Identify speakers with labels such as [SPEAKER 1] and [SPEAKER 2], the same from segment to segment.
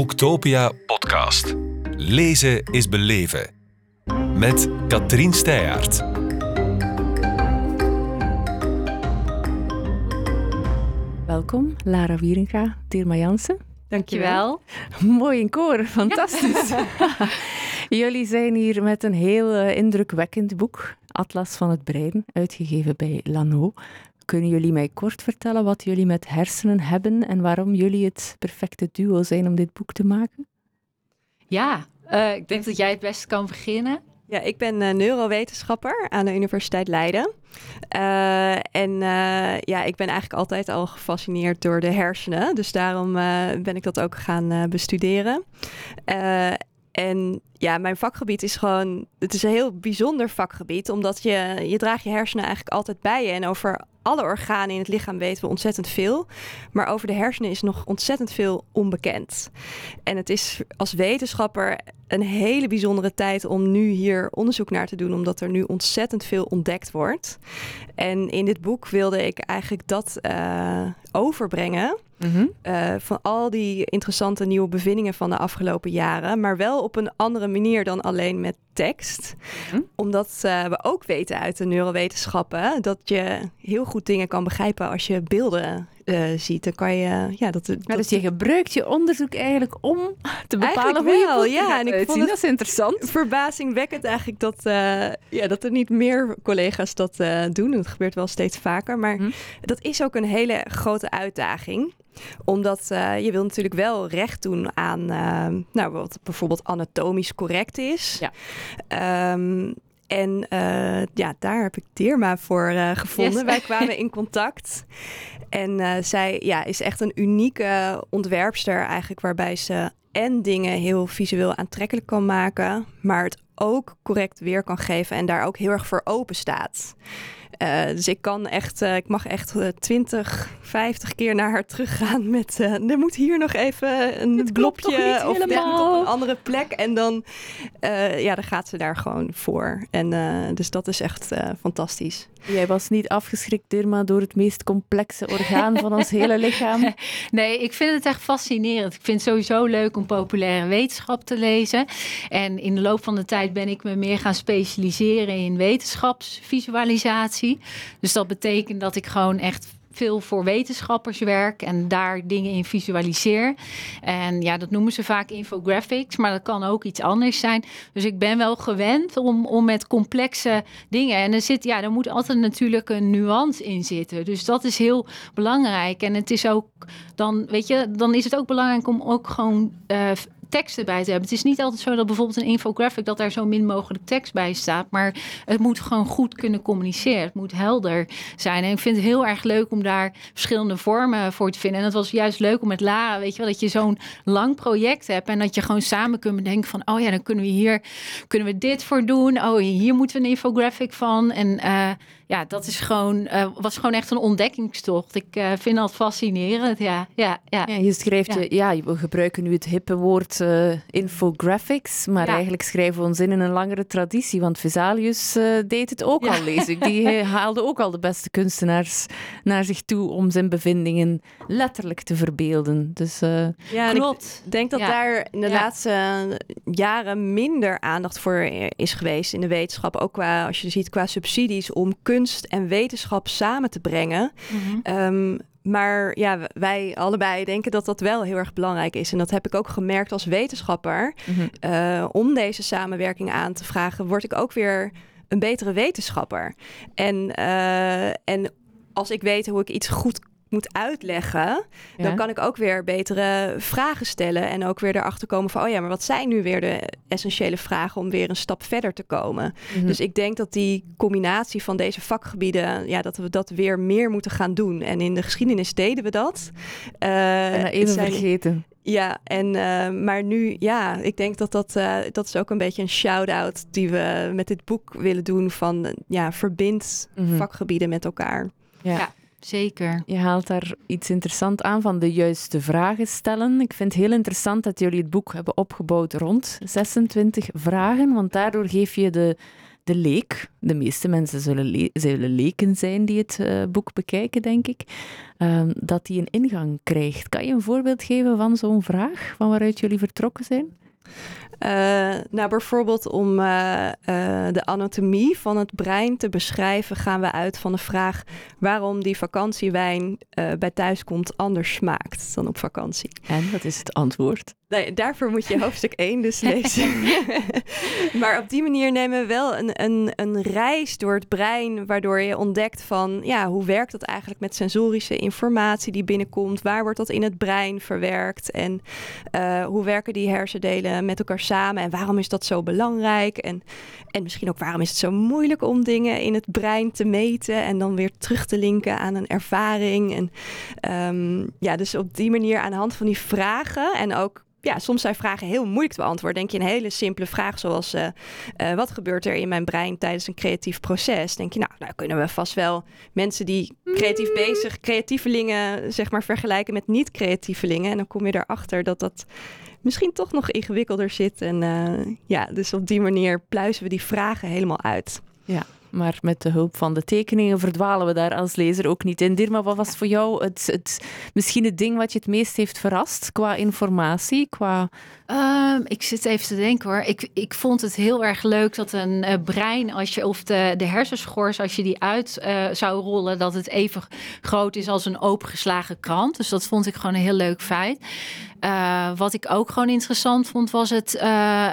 [SPEAKER 1] Boektopia podcast. Lezen is beleven. Met Katrien Steyaert.
[SPEAKER 2] Welkom, Lara Wierenga, Dirma Jansen.
[SPEAKER 3] Dankjewel.
[SPEAKER 2] Mooi in koor, fantastisch. Jullie zijn hier met een heel eh, indrukwekkend boek, Atlas van het Brein, uitgegeven bij Lano. Kunnen jullie mij kort vertellen wat jullie met hersenen hebben en waarom jullie het perfecte duo zijn om dit boek te maken?
[SPEAKER 3] Ja, uh, ik denk dat jij het best kan beginnen.
[SPEAKER 4] Ja, ik ben uh, neurowetenschapper aan de Universiteit Leiden. Uh, en uh, ja, ik ben eigenlijk altijd al gefascineerd door de hersenen. Dus daarom ben ik dat ook gaan bestuderen. En ja, mijn vakgebied is gewoon, het is een heel bijzonder vakgebied, omdat je, je draagt je hersenen eigenlijk altijd bij je. En over alle organen in het lichaam weten we ontzettend veel. Maar over de hersenen is nog ontzettend veel onbekend. En het is als wetenschapper een hele bijzondere tijd om nu hier onderzoek naar te doen, omdat er nu ontzettend veel ontdekt wordt. En in dit boek wilde ik eigenlijk dat uh, overbrengen. Mm van al die interessante nieuwe bevindingen van de afgelopen jaren, maar wel op een andere manier dan alleen met tekst. Mhm. Omdat uh, we ook weten uit de neurowetenschappen dat je heel goed dingen kan begrijpen als je beelden uh, ziet. Dan kan je, ja, dat,
[SPEAKER 2] dat, dus je gebruikt je onderzoek eigenlijk om te bepalen hoe wel, je ja, en ik vond het dat is interessant.
[SPEAKER 4] Verbazingwekkend eigenlijk dat, uh, ja, dat er niet meer collega's dat doen. Dat gebeurt wel steeds vaker, maar mm. dat is ook een hele grote uitdaging omdat uh, je wil natuurlijk wel recht doen aan uh, nou, wat bijvoorbeeld anatomisch correct is. Ja. Um, en uh, ja, daar heb ik Dirma voor gevonden. Yes. Wij kwamen in contact. En zij ja, is echt een unieke ontwerpster eigenlijk, waarbij ze en dingen heel visueel aantrekkelijk kan maken, maar het ook correct weer kan geven en daar ook heel erg voor open staat. Uh, dus ik kan echt, uh, ik mag echt uh, 20, 50 keer naar haar teruggaan met er moet hier nog even een Dit blokje of op een andere plek. En dan, ja, dan gaat ze daar gewoon voor. En dus dat is echt fantastisch.
[SPEAKER 2] Jij was niet afgeschrikt, Dirma, door het meest complexe orgaan van ons hele lichaam.
[SPEAKER 3] Nee, ik vind het echt fascinerend. Ik vind het sowieso leuk om populaire wetenschap te lezen. En in de loop van de tijd ben ik me meer gaan specialiseren in wetenschapsvisualisatie. Dus dat betekent dat ik gewoon echt veel voor wetenschappers werk en daar dingen in visualiseer. En ja, dat noemen ze vaak infographics, maar dat kan ook iets anders zijn. Dus ik ben wel gewend om, om met complexe dingen. En er zit, ja, er moet altijd natuurlijk een nuance in zitten. Dus dat is heel belangrijk. En het is ook dan, weet je, dan is het ook belangrijk om ook gewoon uh, teksten bij te hebben. Het is niet altijd zo dat bijvoorbeeld een infographic dat daar zo min mogelijk tekst bij staat, maar het moet gewoon goed kunnen communiceren. Het moet helder zijn. En ik vind het heel erg leuk om daar verschillende vormen voor te vinden. En het was juist leuk om met Lara, weet je wel, dat je zo'n lang project hebt en dat je gewoon samen kunt bedenken van, oh ja, dan kunnen we hier, kunnen we dit voor doen. Oh, hier moeten we een infographic van. En uh, ja, dat is gewoon, uh, was gewoon echt een ontdekkingstocht. Ik uh, vind dat fascinerend. Ja, ja, ja.
[SPEAKER 2] ja je schrijft, ja. ja, we gebruiken nu het hippe woord uh, infographics, maar ja. eigenlijk schrijven we ons in in een langere traditie. Want Vesalius deed het ook al, lees ik. Die haalde ook al de beste kunstenaars naar zich toe om zijn bevindingen letterlijk te verbeelden. Dus,
[SPEAKER 4] ja, klopt. Ik denk dat daar in de laatste jaren minder aandacht voor is geweest in de wetenschap. Ook qua, als je ziet, qua subsidies om kunst kunst en wetenschap samen te brengen. Mm um, maar ja, wij allebei denken dat dat wel heel erg belangrijk is. En dat heb ik ook gemerkt als wetenschapper. Mm -hmm. uh, om deze samenwerking aan te vragen, word ik ook weer een betere wetenschapper. En, uh, en als ik weet hoe ik iets goed moet uitleggen, dan kan ik ook weer betere vragen stellen en ook weer erachter komen van, oh ja, maar wat zijn nu weer de essentiële vragen om weer een stap verder te komen? Mhm. Dus ik denk dat die combinatie van deze vakgebieden, ja, dat we dat weer meer moeten gaan doen. En in de geschiedenis deden we dat.
[SPEAKER 2] Uh, en even zijn, vergeten.
[SPEAKER 4] Ja, en, uh, maar nu, ja, ik denk dat dat, uh, dat is ook een beetje een shout-out die we met dit boek willen doen van, ja, verbind mm vakgebieden met elkaar.
[SPEAKER 3] ja. ja. Zeker.
[SPEAKER 2] Je haalt daar iets interessants aan van de juiste vragen stellen. Ik vind het heel interessant dat jullie het boek hebben opgebouwd rond 26 vragen, want daardoor geef je de de leek. De meeste mensen zullen, zullen leken zijn die het uh, boek bekijken, denk ik. Uh, dat die een ingang krijgt. Kan je een voorbeeld geven van zo'n vraag, van waaruit jullie vertrokken zijn?
[SPEAKER 4] Uh, nou, bijvoorbeeld om uh, uh, de anatomie van het brein te beschrijven, gaan we uit van de vraag waarom die vakantiewijn bij thuiskomt anders smaakt dan op vakantie.
[SPEAKER 2] En wat is het antwoord?
[SPEAKER 4] Nee, daarvoor moet je hoofdstuk 1 dus lezen. maar op die manier nemen we wel een, een, een reis door het brein, waardoor je ontdekt van ja, hoe werkt dat eigenlijk met sensorische informatie die binnenkomt? Waar wordt dat in het brein verwerkt? En hoe werken die hersendelen met elkaar samen en waarom is dat zo belangrijk? En, en misschien ook waarom is het zo moeilijk om dingen in het brein te meten en dan weer terug te linken aan een ervaring. En um, ja, dus op die manier aan de hand van die vragen en ook ja, soms zijn vragen heel moeilijk te beantwoorden. Denk je een hele simpele vraag zoals uh, uh, wat gebeurt er in mijn brein tijdens een creatief proces? Denk je, nou, nou kunnen we vast wel mensen die creatief mm. bezig, creatievelingen, zeg maar, vergelijken met niet-creatievelingen. En dan kom je erachter dat dat misschien toch nog ingewikkelder zit. En uh, ja, dus op die manier pluizen we die vragen helemaal uit.
[SPEAKER 2] Ja, maar met de hulp van de tekeningen verdwalen we daar als lezer ook niet in. Dirma, wat was voor jou het, het, misschien het ding wat je het meest heeft verrast qua informatie, qua
[SPEAKER 3] Um, ik zit even te denken hoor. Ik, ik vond het heel erg leuk dat een uh, brein, als je, of de, de hersenschors, als je die uit uh, zou rollen, dat het even groot is als een opengeslagen krant. Dus dat vond ik gewoon een heel leuk feit. Uh, wat ik ook gewoon interessant vond, was, het,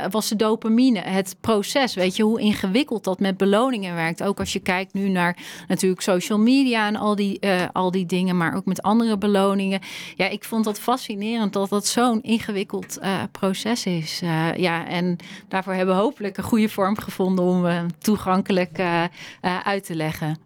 [SPEAKER 3] was de dopamine. Het proces. Weet je hoe ingewikkeld dat met beloningen werkt. Ook als je kijkt nu naar natuurlijk social media en al die, al die dingen, maar ook met andere beloningen. Ja, ik vond dat fascinerend dat dat zo'n ingewikkeld proces proces is. Uh, ja, en daarvoor hebben we hopelijk een goede vorm gevonden om toegankelijk uh, uit te leggen.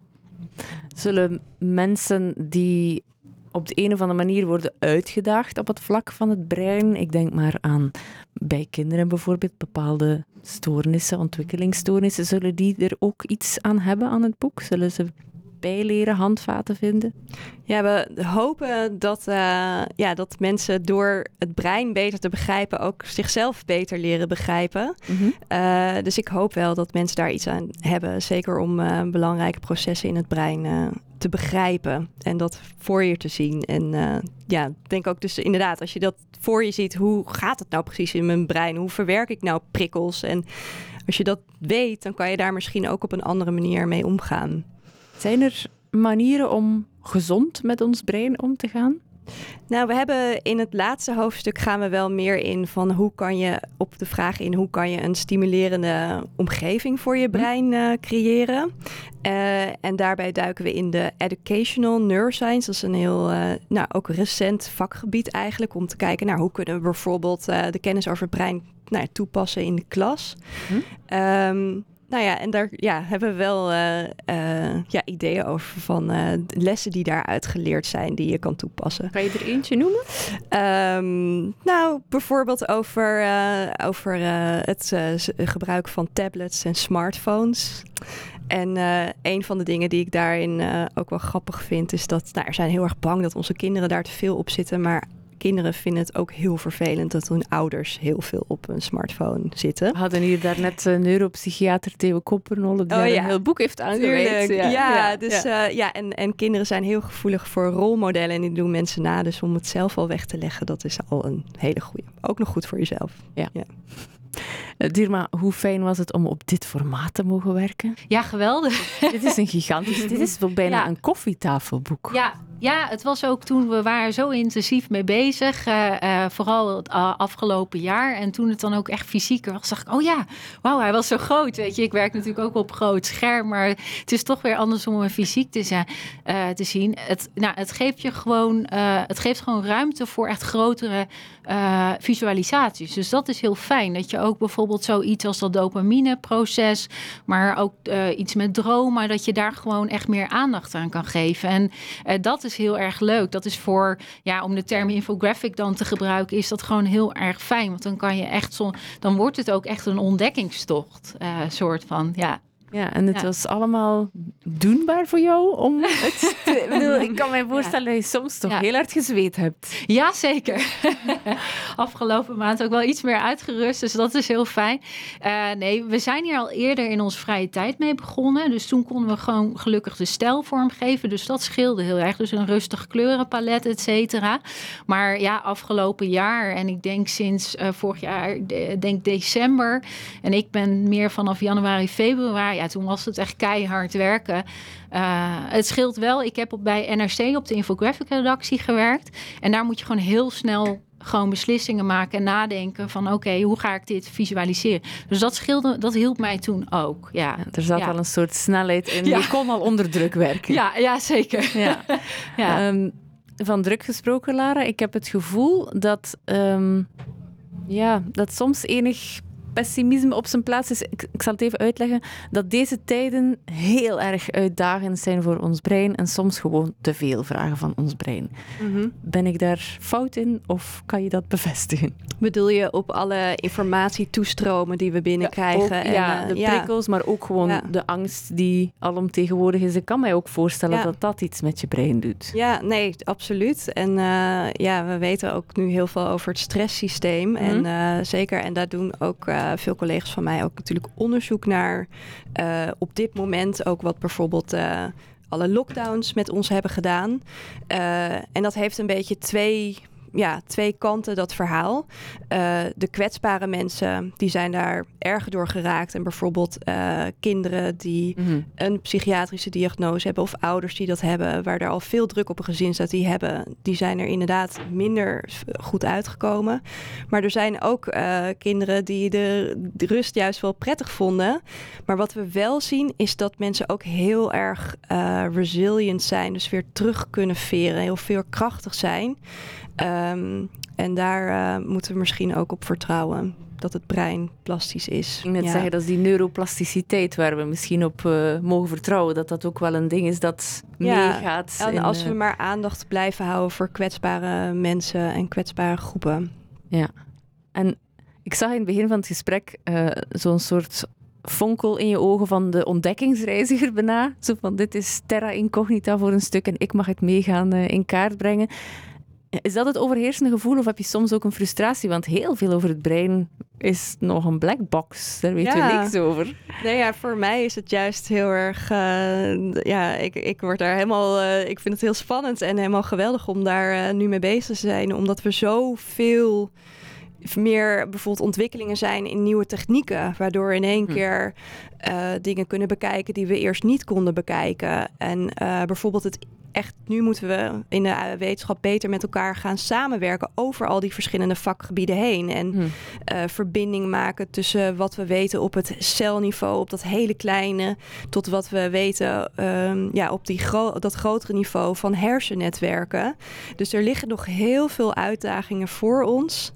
[SPEAKER 2] Zullen mensen die op de een of andere manier worden uitgedaagd op het vlak van het brein, ik denk maar aan bij kinderen bijvoorbeeld bepaalde stoornissen, ontwikkelingsstoornissen, zullen die er ook iets aan hebben aan het boek? Zullen ze bijleren, handvaten vinden?
[SPEAKER 4] Ja, we hopen dat, uh, ja, dat mensen door het brein beter te begrijpen ook zichzelf beter leren begrijpen. Mm -hmm. uh, dus ik hoop wel dat mensen daar iets aan hebben. Zeker om uh, belangrijke processen in het brein te begrijpen en dat voor je te zien. En ja, denk ook dus inderdaad, als je dat voor je ziet, hoe gaat het nou precies in mijn brein? Hoe verwerk ik nou prikkels? En als je dat weet, dan kan je daar misschien ook op een andere manier mee omgaan.
[SPEAKER 2] Zijn er manieren om gezond met ons brein om te gaan?
[SPEAKER 4] Nou, we hebben in het laatste hoofdstuk gaan we wel meer in van hoe kan je op de vraag in hoe kan je een stimulerende omgeving voor je brein uh, creëren. Uh, en daarbij duiken we in de educational neuroscience. Dat is een heel, uh, nou ook recent vakgebied eigenlijk om te kijken naar hoe kunnen we bijvoorbeeld de kennis over het brein nou, toepassen in de klas. Hm? Um, nou ja, en daar ja, hebben we wel uh, uh, ja, ideeën over van uh, lessen die daaruit geleerd zijn die je kan toepassen.
[SPEAKER 2] Kan je er eentje noemen?
[SPEAKER 4] Um, nou, bijvoorbeeld over, over het gebruik van tablets en smartphones. En een van de dingen die ik daarin ook wel grappig vind, is dat nou, er zijn heel erg bang dat onze kinderen daar te veel op zitten. Maar kinderen vinden het ook heel vervelend dat hun ouders heel veel op een smartphone zitten.
[SPEAKER 2] We hadden hier daarnet uh, neuropsychiater Theo Koppernolle die oh, ja. een heel boek heeft aangeweid.
[SPEAKER 4] Ja, ja, ja, dus ja, uh, ja en, en kinderen zijn heel gevoelig voor rolmodellen en die doen mensen na. Dus om het zelf al weg te leggen, dat is al een hele goede. Ook nog goed voor jezelf.
[SPEAKER 2] Ja. Uh, Dirma, hoe fijn was het om op dit formaat te mogen werken?
[SPEAKER 3] Ja, geweldig.
[SPEAKER 2] dit is een gigantisch, dit is bijna een koffietafelboek.
[SPEAKER 3] Ja, ja, het was ook toen we waren zo intensief mee bezig. Uh, uh, vooral het afgelopen jaar. En toen het dan ook echt fysieker was, dacht ik, oh ja, wauw, hij was zo groot. Weet je, ik werk natuurlijk ook op groot scherm. Maar het is toch weer anders om een fysiek te, uh, te zien. Het, nou, het geeft je gewoon, het geeft gewoon ruimte voor echt grotere visualisaties. Dus dat is heel fijn. Dat je ook bijvoorbeeld zoiets als dat dopamine-proces, maar ook iets met dromen, dat je daar gewoon echt meer aandacht aan kan geven. En dat is heel erg leuk. Dat is voor, ja, om de term infographic dan te gebruiken, is dat gewoon heel erg fijn. Want dan kan je echt zo, dan wordt het ook echt een ontdekkingstocht, uh, soort van, ja.
[SPEAKER 2] Ja, en het
[SPEAKER 3] Ja.
[SPEAKER 2] was allemaal doenbaar voor jou om het te- ik bedoel, Ik kan me voorstellen dat je soms toch
[SPEAKER 3] Ja.
[SPEAKER 2] heel hard gezweet hebt.
[SPEAKER 3] Ja, zeker. Afgelopen maand ook wel iets meer uitgerust, dus dat is heel fijn. Eh, nee, we zijn hier al eerder in onze vrije tijd mee begonnen. Dus toen konden we gewoon gelukkig de stijl vormgeven. Dus dat scheelde heel erg. Dus een rustig kleurenpalet, et cetera. Maar ja, afgelopen jaar en ik denk sinds eh, vorig jaar, de- denk december. En ik ben meer vanaf januari, februari. Ja, toen was het echt keihard werken. Eh, het scheelt wel. Ik heb op, bij NRC op de infographic redactie gewerkt. En daar moet je gewoon heel snel gewoon beslissingen maken en nadenken van oké, hoe ga ik dit visualiseren? Dus dat scheelde, dat hielp mij toen ook. Ja,
[SPEAKER 2] Ja, er zat
[SPEAKER 3] Ja.
[SPEAKER 2] al een soort snelheid in.
[SPEAKER 3] Ja.
[SPEAKER 2] Je kon al onder druk werken.
[SPEAKER 3] ja, ja zeker.
[SPEAKER 2] Ja.
[SPEAKER 3] Ja.
[SPEAKER 2] Ehm, van druk gesproken, Lara. Ik heb het gevoel dat, ehm, ja, dat soms enig pessimisme op zijn plaats is. Ik, ik zal het even uitleggen. Dat deze tijden heel erg uitdagend zijn voor ons brein en soms gewoon te veel vragen van ons brein.
[SPEAKER 4] Mhm.
[SPEAKER 2] Ben ik daar fout in of kan je dat bevestigen?
[SPEAKER 4] Bedoel je op alle informatietoestromen die we binnenkrijgen?
[SPEAKER 2] Ook,
[SPEAKER 4] en,
[SPEAKER 2] ja,
[SPEAKER 4] eh,
[SPEAKER 2] de prikkels, maar ook gewoon
[SPEAKER 4] Ja.
[SPEAKER 2] de angst die alomtegenwoordig is. Ik kan mij ook voorstellen
[SPEAKER 4] Ja.
[SPEAKER 2] dat dat iets met je brein doet.
[SPEAKER 4] Ja, nee, absoluut. En eh, ja, we weten ook nu heel veel over het stresssysteem.
[SPEAKER 2] Mhm.
[SPEAKER 4] En eh, zeker, en daar doen ook eh, veel collega's van mij ook natuurlijk onderzoek naar. eh, op dit moment ook wat bijvoorbeeld eh, alle lockdowns met ons hebben gedaan. En dat heeft een beetje twee, ja, twee kanten, dat verhaal. Eh, de kwetsbare mensen, die zijn daar erg door geraakt. En bijvoorbeeld eh, kinderen die
[SPEAKER 2] Mhm.
[SPEAKER 4] een psychiatrische diagnose hebben of ouders die dat hebben, waar er al veel druk op een gezin staat, die hebben, die zijn er inderdaad minder goed uitgekomen. Maar er zijn ook eh, kinderen die de, de rust juist wel prettig vonden. Maar wat we wel zien is dat mensen ook heel erg resilient zijn, dus weer terug kunnen veren, heel veel krachtig zijn. Ehm, en daar eh, moeten we misschien ook op vertrouwen. Dat het brein plastisch is.
[SPEAKER 2] Ik ging net
[SPEAKER 4] Ja.
[SPEAKER 2] zeggen, dat is die neuroplasticiteit waar we misschien op eh, mogen vertrouwen. Dat dat ook wel een ding is dat
[SPEAKER 4] Ja,
[SPEAKER 2] meegaat.
[SPEAKER 4] En
[SPEAKER 2] in,
[SPEAKER 4] als
[SPEAKER 2] eh,
[SPEAKER 4] we maar aandacht blijven houden voor kwetsbare mensen en kwetsbare groepen.
[SPEAKER 2] En ik zag in het begin van het gesprek eh, zo'n soort fonkel in je ogen van de ontdekkingsreiziger bijna. Zo van, dit is terra incognita voor een stuk en ik mag het meegaan eh, in kaart brengen. Is dat het overheersende gevoel of heb je soms ook een frustratie? Want heel veel over het brein is nog een black box. Daar weten
[SPEAKER 4] Ja.
[SPEAKER 2] we niks over.
[SPEAKER 4] Nee, ja, voor mij is het juist heel erg. eh, ja, ik, ik word daar helemaal. eh, ik vind het heel spannend en helemaal geweldig om daar eh, nu mee bezig te zijn. Omdat we zoveel meer bijvoorbeeld ontwikkelingen zijn in nieuwe technieken. Waardoor in één
[SPEAKER 2] Hm.
[SPEAKER 4] keer dingen kunnen bekijken die we eerst niet konden bekijken. En bijvoorbeeld het. Echt, nu moeten we in de eh, wetenschap beter met elkaar gaan samenwerken over al die verschillende vakgebieden heen. En
[SPEAKER 2] Hm.
[SPEAKER 4] eh, verbinding maken tussen wat we weten op het celniveau, op dat hele kleine, tot wat we weten ehm, ja, op die gro- dat grotere niveau van hersennetwerken. Dus er liggen nog heel veel uitdagingen voor ons.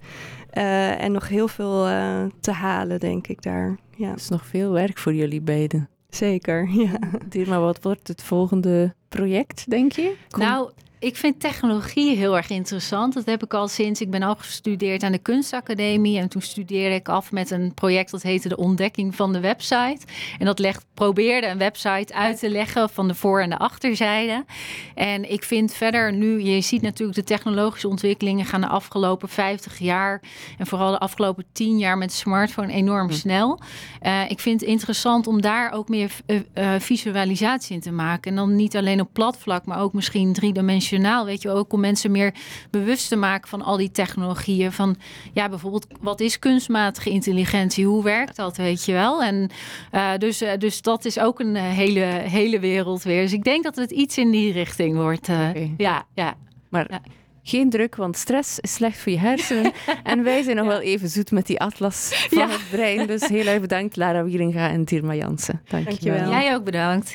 [SPEAKER 4] eh, en nog heel veel te halen, denk ik daar. Ja,
[SPEAKER 2] Er is nog veel werk voor jullie beiden.
[SPEAKER 4] Zeker. Ja.
[SPEAKER 2] Dir, maar wat wordt het volgende project, denk je? Kom-
[SPEAKER 3] Nou, ik vind technologie heel erg interessant. Dat heb ik al sinds ik ben afgestudeerd aan de kunstacademie. En toen studeerde ik af met een project dat heette de ontdekking van de website. En dat legt, probeerde een website uit te leggen van de voor- en de achterzijde. En ik vind verder nu, je ziet natuurlijk de technologische ontwikkelingen gaan de afgelopen 50 jaar. En vooral de afgelopen 10 jaar met de smartphone enorm
[SPEAKER 2] Hm.
[SPEAKER 3] snel. Eh, ik vind het interessant om daar ook meer eh, visualisatie in te maken. En dan niet alleen op plat vlak, maar ook misschien Weet je, ook om mensen meer bewust te maken van al die technologieën. Van ja, bijvoorbeeld, wat is kunstmatige intelligentie? Hoe werkt dat, weet je wel? En eh, dus, eh, dus dat is ook een eh, hele, hele wereld weer. Dus ik denk dat het iets in die richting wordt. eh. Ja, ja.
[SPEAKER 2] Maar
[SPEAKER 3] Ja.
[SPEAKER 2] geen druk, want stress is slecht voor je hersenen. en wij zijn nog wel even zoet met die atlas van
[SPEAKER 3] Ja.
[SPEAKER 2] het brein. Dus heel erg bedankt, Lara Wieringa en Dirma Jansen. Dank je wel.
[SPEAKER 4] Dankjewel.
[SPEAKER 3] Jij ook bedankt.